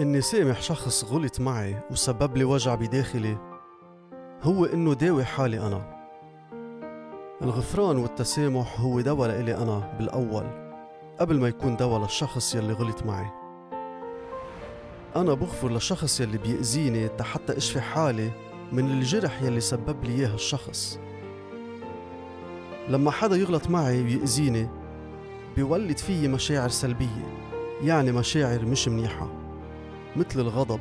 إني سامح شخص غلط معي وسبب لي وجع بداخلي. هو إنه داوي حالي أنا. الغفران والتسامح هو دواء لإلي أنا بالأول قبل ما يكون دواء للشخص يلي غلط معي. أنا بغفر للشخص يلي بيأذيني حتى أشفي حالي من الجرح يلي سبب لي إياه الشخص. لما حدا يغلط معي ويأذيني بيولد فيي مشاعر سلبية يعني مشاعر مش منيحة. مثل الغضب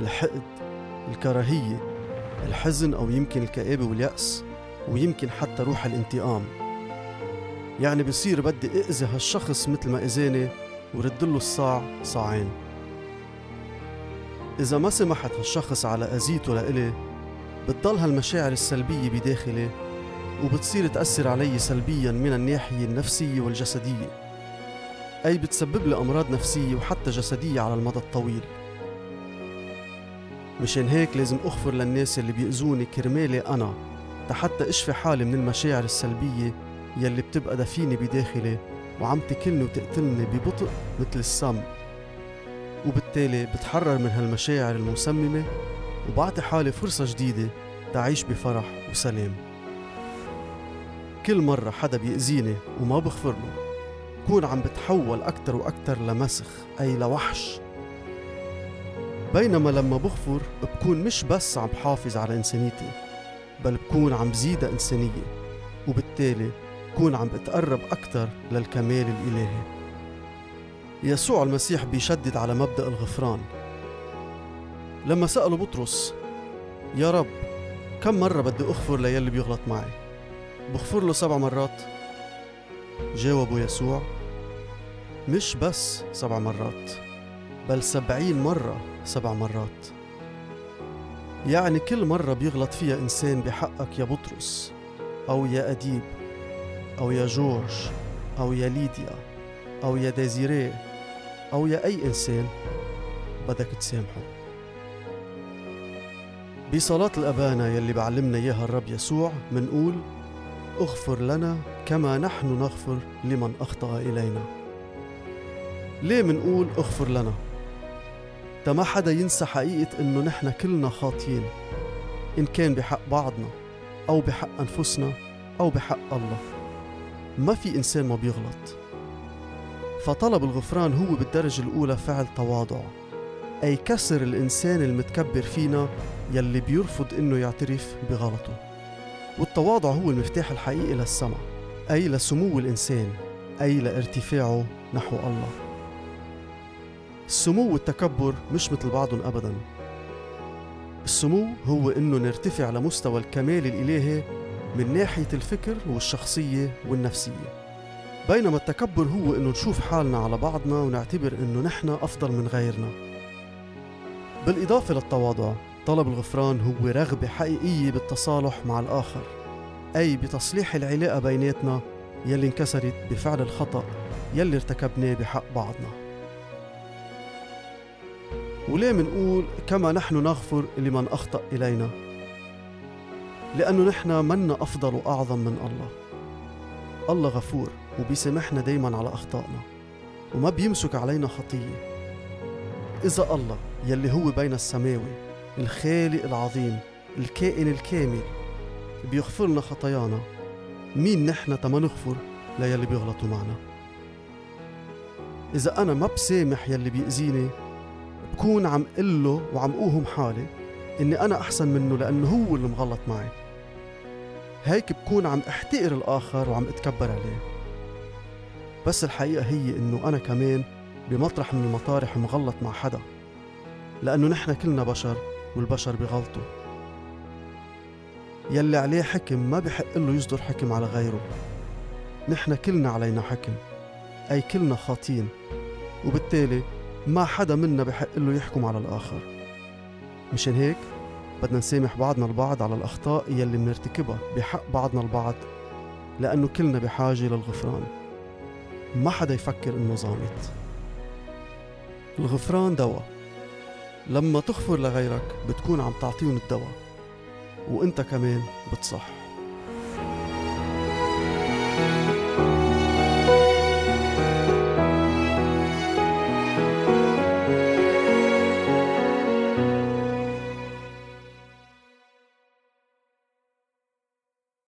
الحقد الكراهية الحزن أو يمكن الكآبة واليأس ويمكن حتى روح الانتقام. يعني بصير بدي أأذي هالشخص مثل ما أذاني وردله الصاع صاعين. إذا ما سمحت هالشخص على أذيته لإلي بتضل هالمشاعر السلبية بداخلي وبتصير تأثر علي سلبيا من الناحية النفسية والجسدية. أي بتسبب لي أمراض نفسية وحتى جسدية على المدى الطويل. مشان هيك لازم أغفر للناس اللي بيأذوني كرمالي أنا حتى أشفي حالي من المشاعر السلبية يلي بتبقى دفينة بداخلي وعم تكلني وتقتلني ببطء مثل السم. وبالتالي بتحرر من هالمشاعر المسممة وبعطي حالي فرصة جديدة تعيش بفرح وسلام. كل مرة حدا بيأذيني وما بغفر له. بكون عم بتحول أكتر وأكتر لمسخ أي لوحش. بينما لما بغفر بكون مش بس عم بحافظ على إنسانيتي بل بكون عم بزيدها إنسانية وبالتالي بكون عم بتقرب أكتر للكمال الإلهي. يسوع المسيح بيشدد على مبدأ الغفران. لما سأله بطرس يا رب كم مرة بدي أغفر ليلي بيغلط معي؟ بغفر له سبع مرات. جاوبه يسوع مش بس سبع مرات بل سبعين مرة سبع مرات. يعني كل مرة بيغلط فيها إنسان بحقك يا بطرس أو يا أديب أو يا جورج أو يا ليديا أو يا ديزيري أو يا أي إنسان بدك تسامحه. بصلاة الأبانة يلي بعلمنا إياها الرب يسوع منقول اغفر لنا كما نحن نغفر لمن أخطأ إلينا. ليه منقول اغفر لنا؟ تا ما حدا ينسى حقيقة إنه نحن كلنا خاطيين إن كان بحق بعضنا أو بحق أنفسنا أو بحق الله. ما في إنسان ما بيغلط. فطلب الغفران هو بالدرجة الأولى فعل تواضع أي كسر الإنسان المتكبر فينا يلي بيرفض إنه يعترف بغلطه. والتواضع هو المفتاح الحقيقي للسمع أي لسمو الإنسان أي لارتفاعه نحو الله. السمو والتكبر مش مثل بعضهم أبدا. السمو هو إنه نرتفع لمستوى الكمال الإلهي من ناحية الفكر والشخصية والنفسية. بينما التكبر هو إنه نشوف حالنا على بعضنا ونعتبر إنه نحن أفضل من غيرنا. بالإضافة للتواضع طلب الغفران هو رغبة حقيقية بالتصالح مع الآخر أي بتصليح العلاقة بيناتنا يلي انكسرت بفعل الخطأ يلي ارتكبناه بحق بعضنا. وليه منقول كما نحن نغفر لمن أخطأ إلينا؟ لأنه نحن منا أفضل وأعظم من الله. الله غفور وبيسامحنا دايما على أخطائنا وما بيمسك علينا خطية. إذا الله يلي هو بين السماوي الخالق العظيم الكائن الكامل بيغفر لنا خطايانا مين نحن تما نغفر ليلي بيغلطوا معنا؟ إذا أنا ما بسامح يلي بيأذيني بكون عم قله وعم أوهم حالي إني أنا أحسن منه لأنه هو اللي مغلط معي. هيك بكون عم أحتقر الآخر وعم أتكبر عليه. بس الحقيقة هي إنه أنا كمان بمطرح من المطارح مغلط مع حدا لأنه نحن كلنا بشر والبشر بغلطوا. يلي عليه حكم ما بحق له يصدر حكم على غيره. نحن كلنا علينا حكم أي كلنا خاطين. وبالتالي ما حدا منا بحق له يحكم على الآخر. مشان هيك بدنا نسامح بعضنا البعض على الأخطاء يلي منرتكبها بحق بعضنا البعض لأنه كلنا بحاجة للغفران ما حدا يفكر إنه زامت الغفران دواء. لما تغفر لغيرك بتكون عم تعطيهم الدواء وإنت كمان بتصح.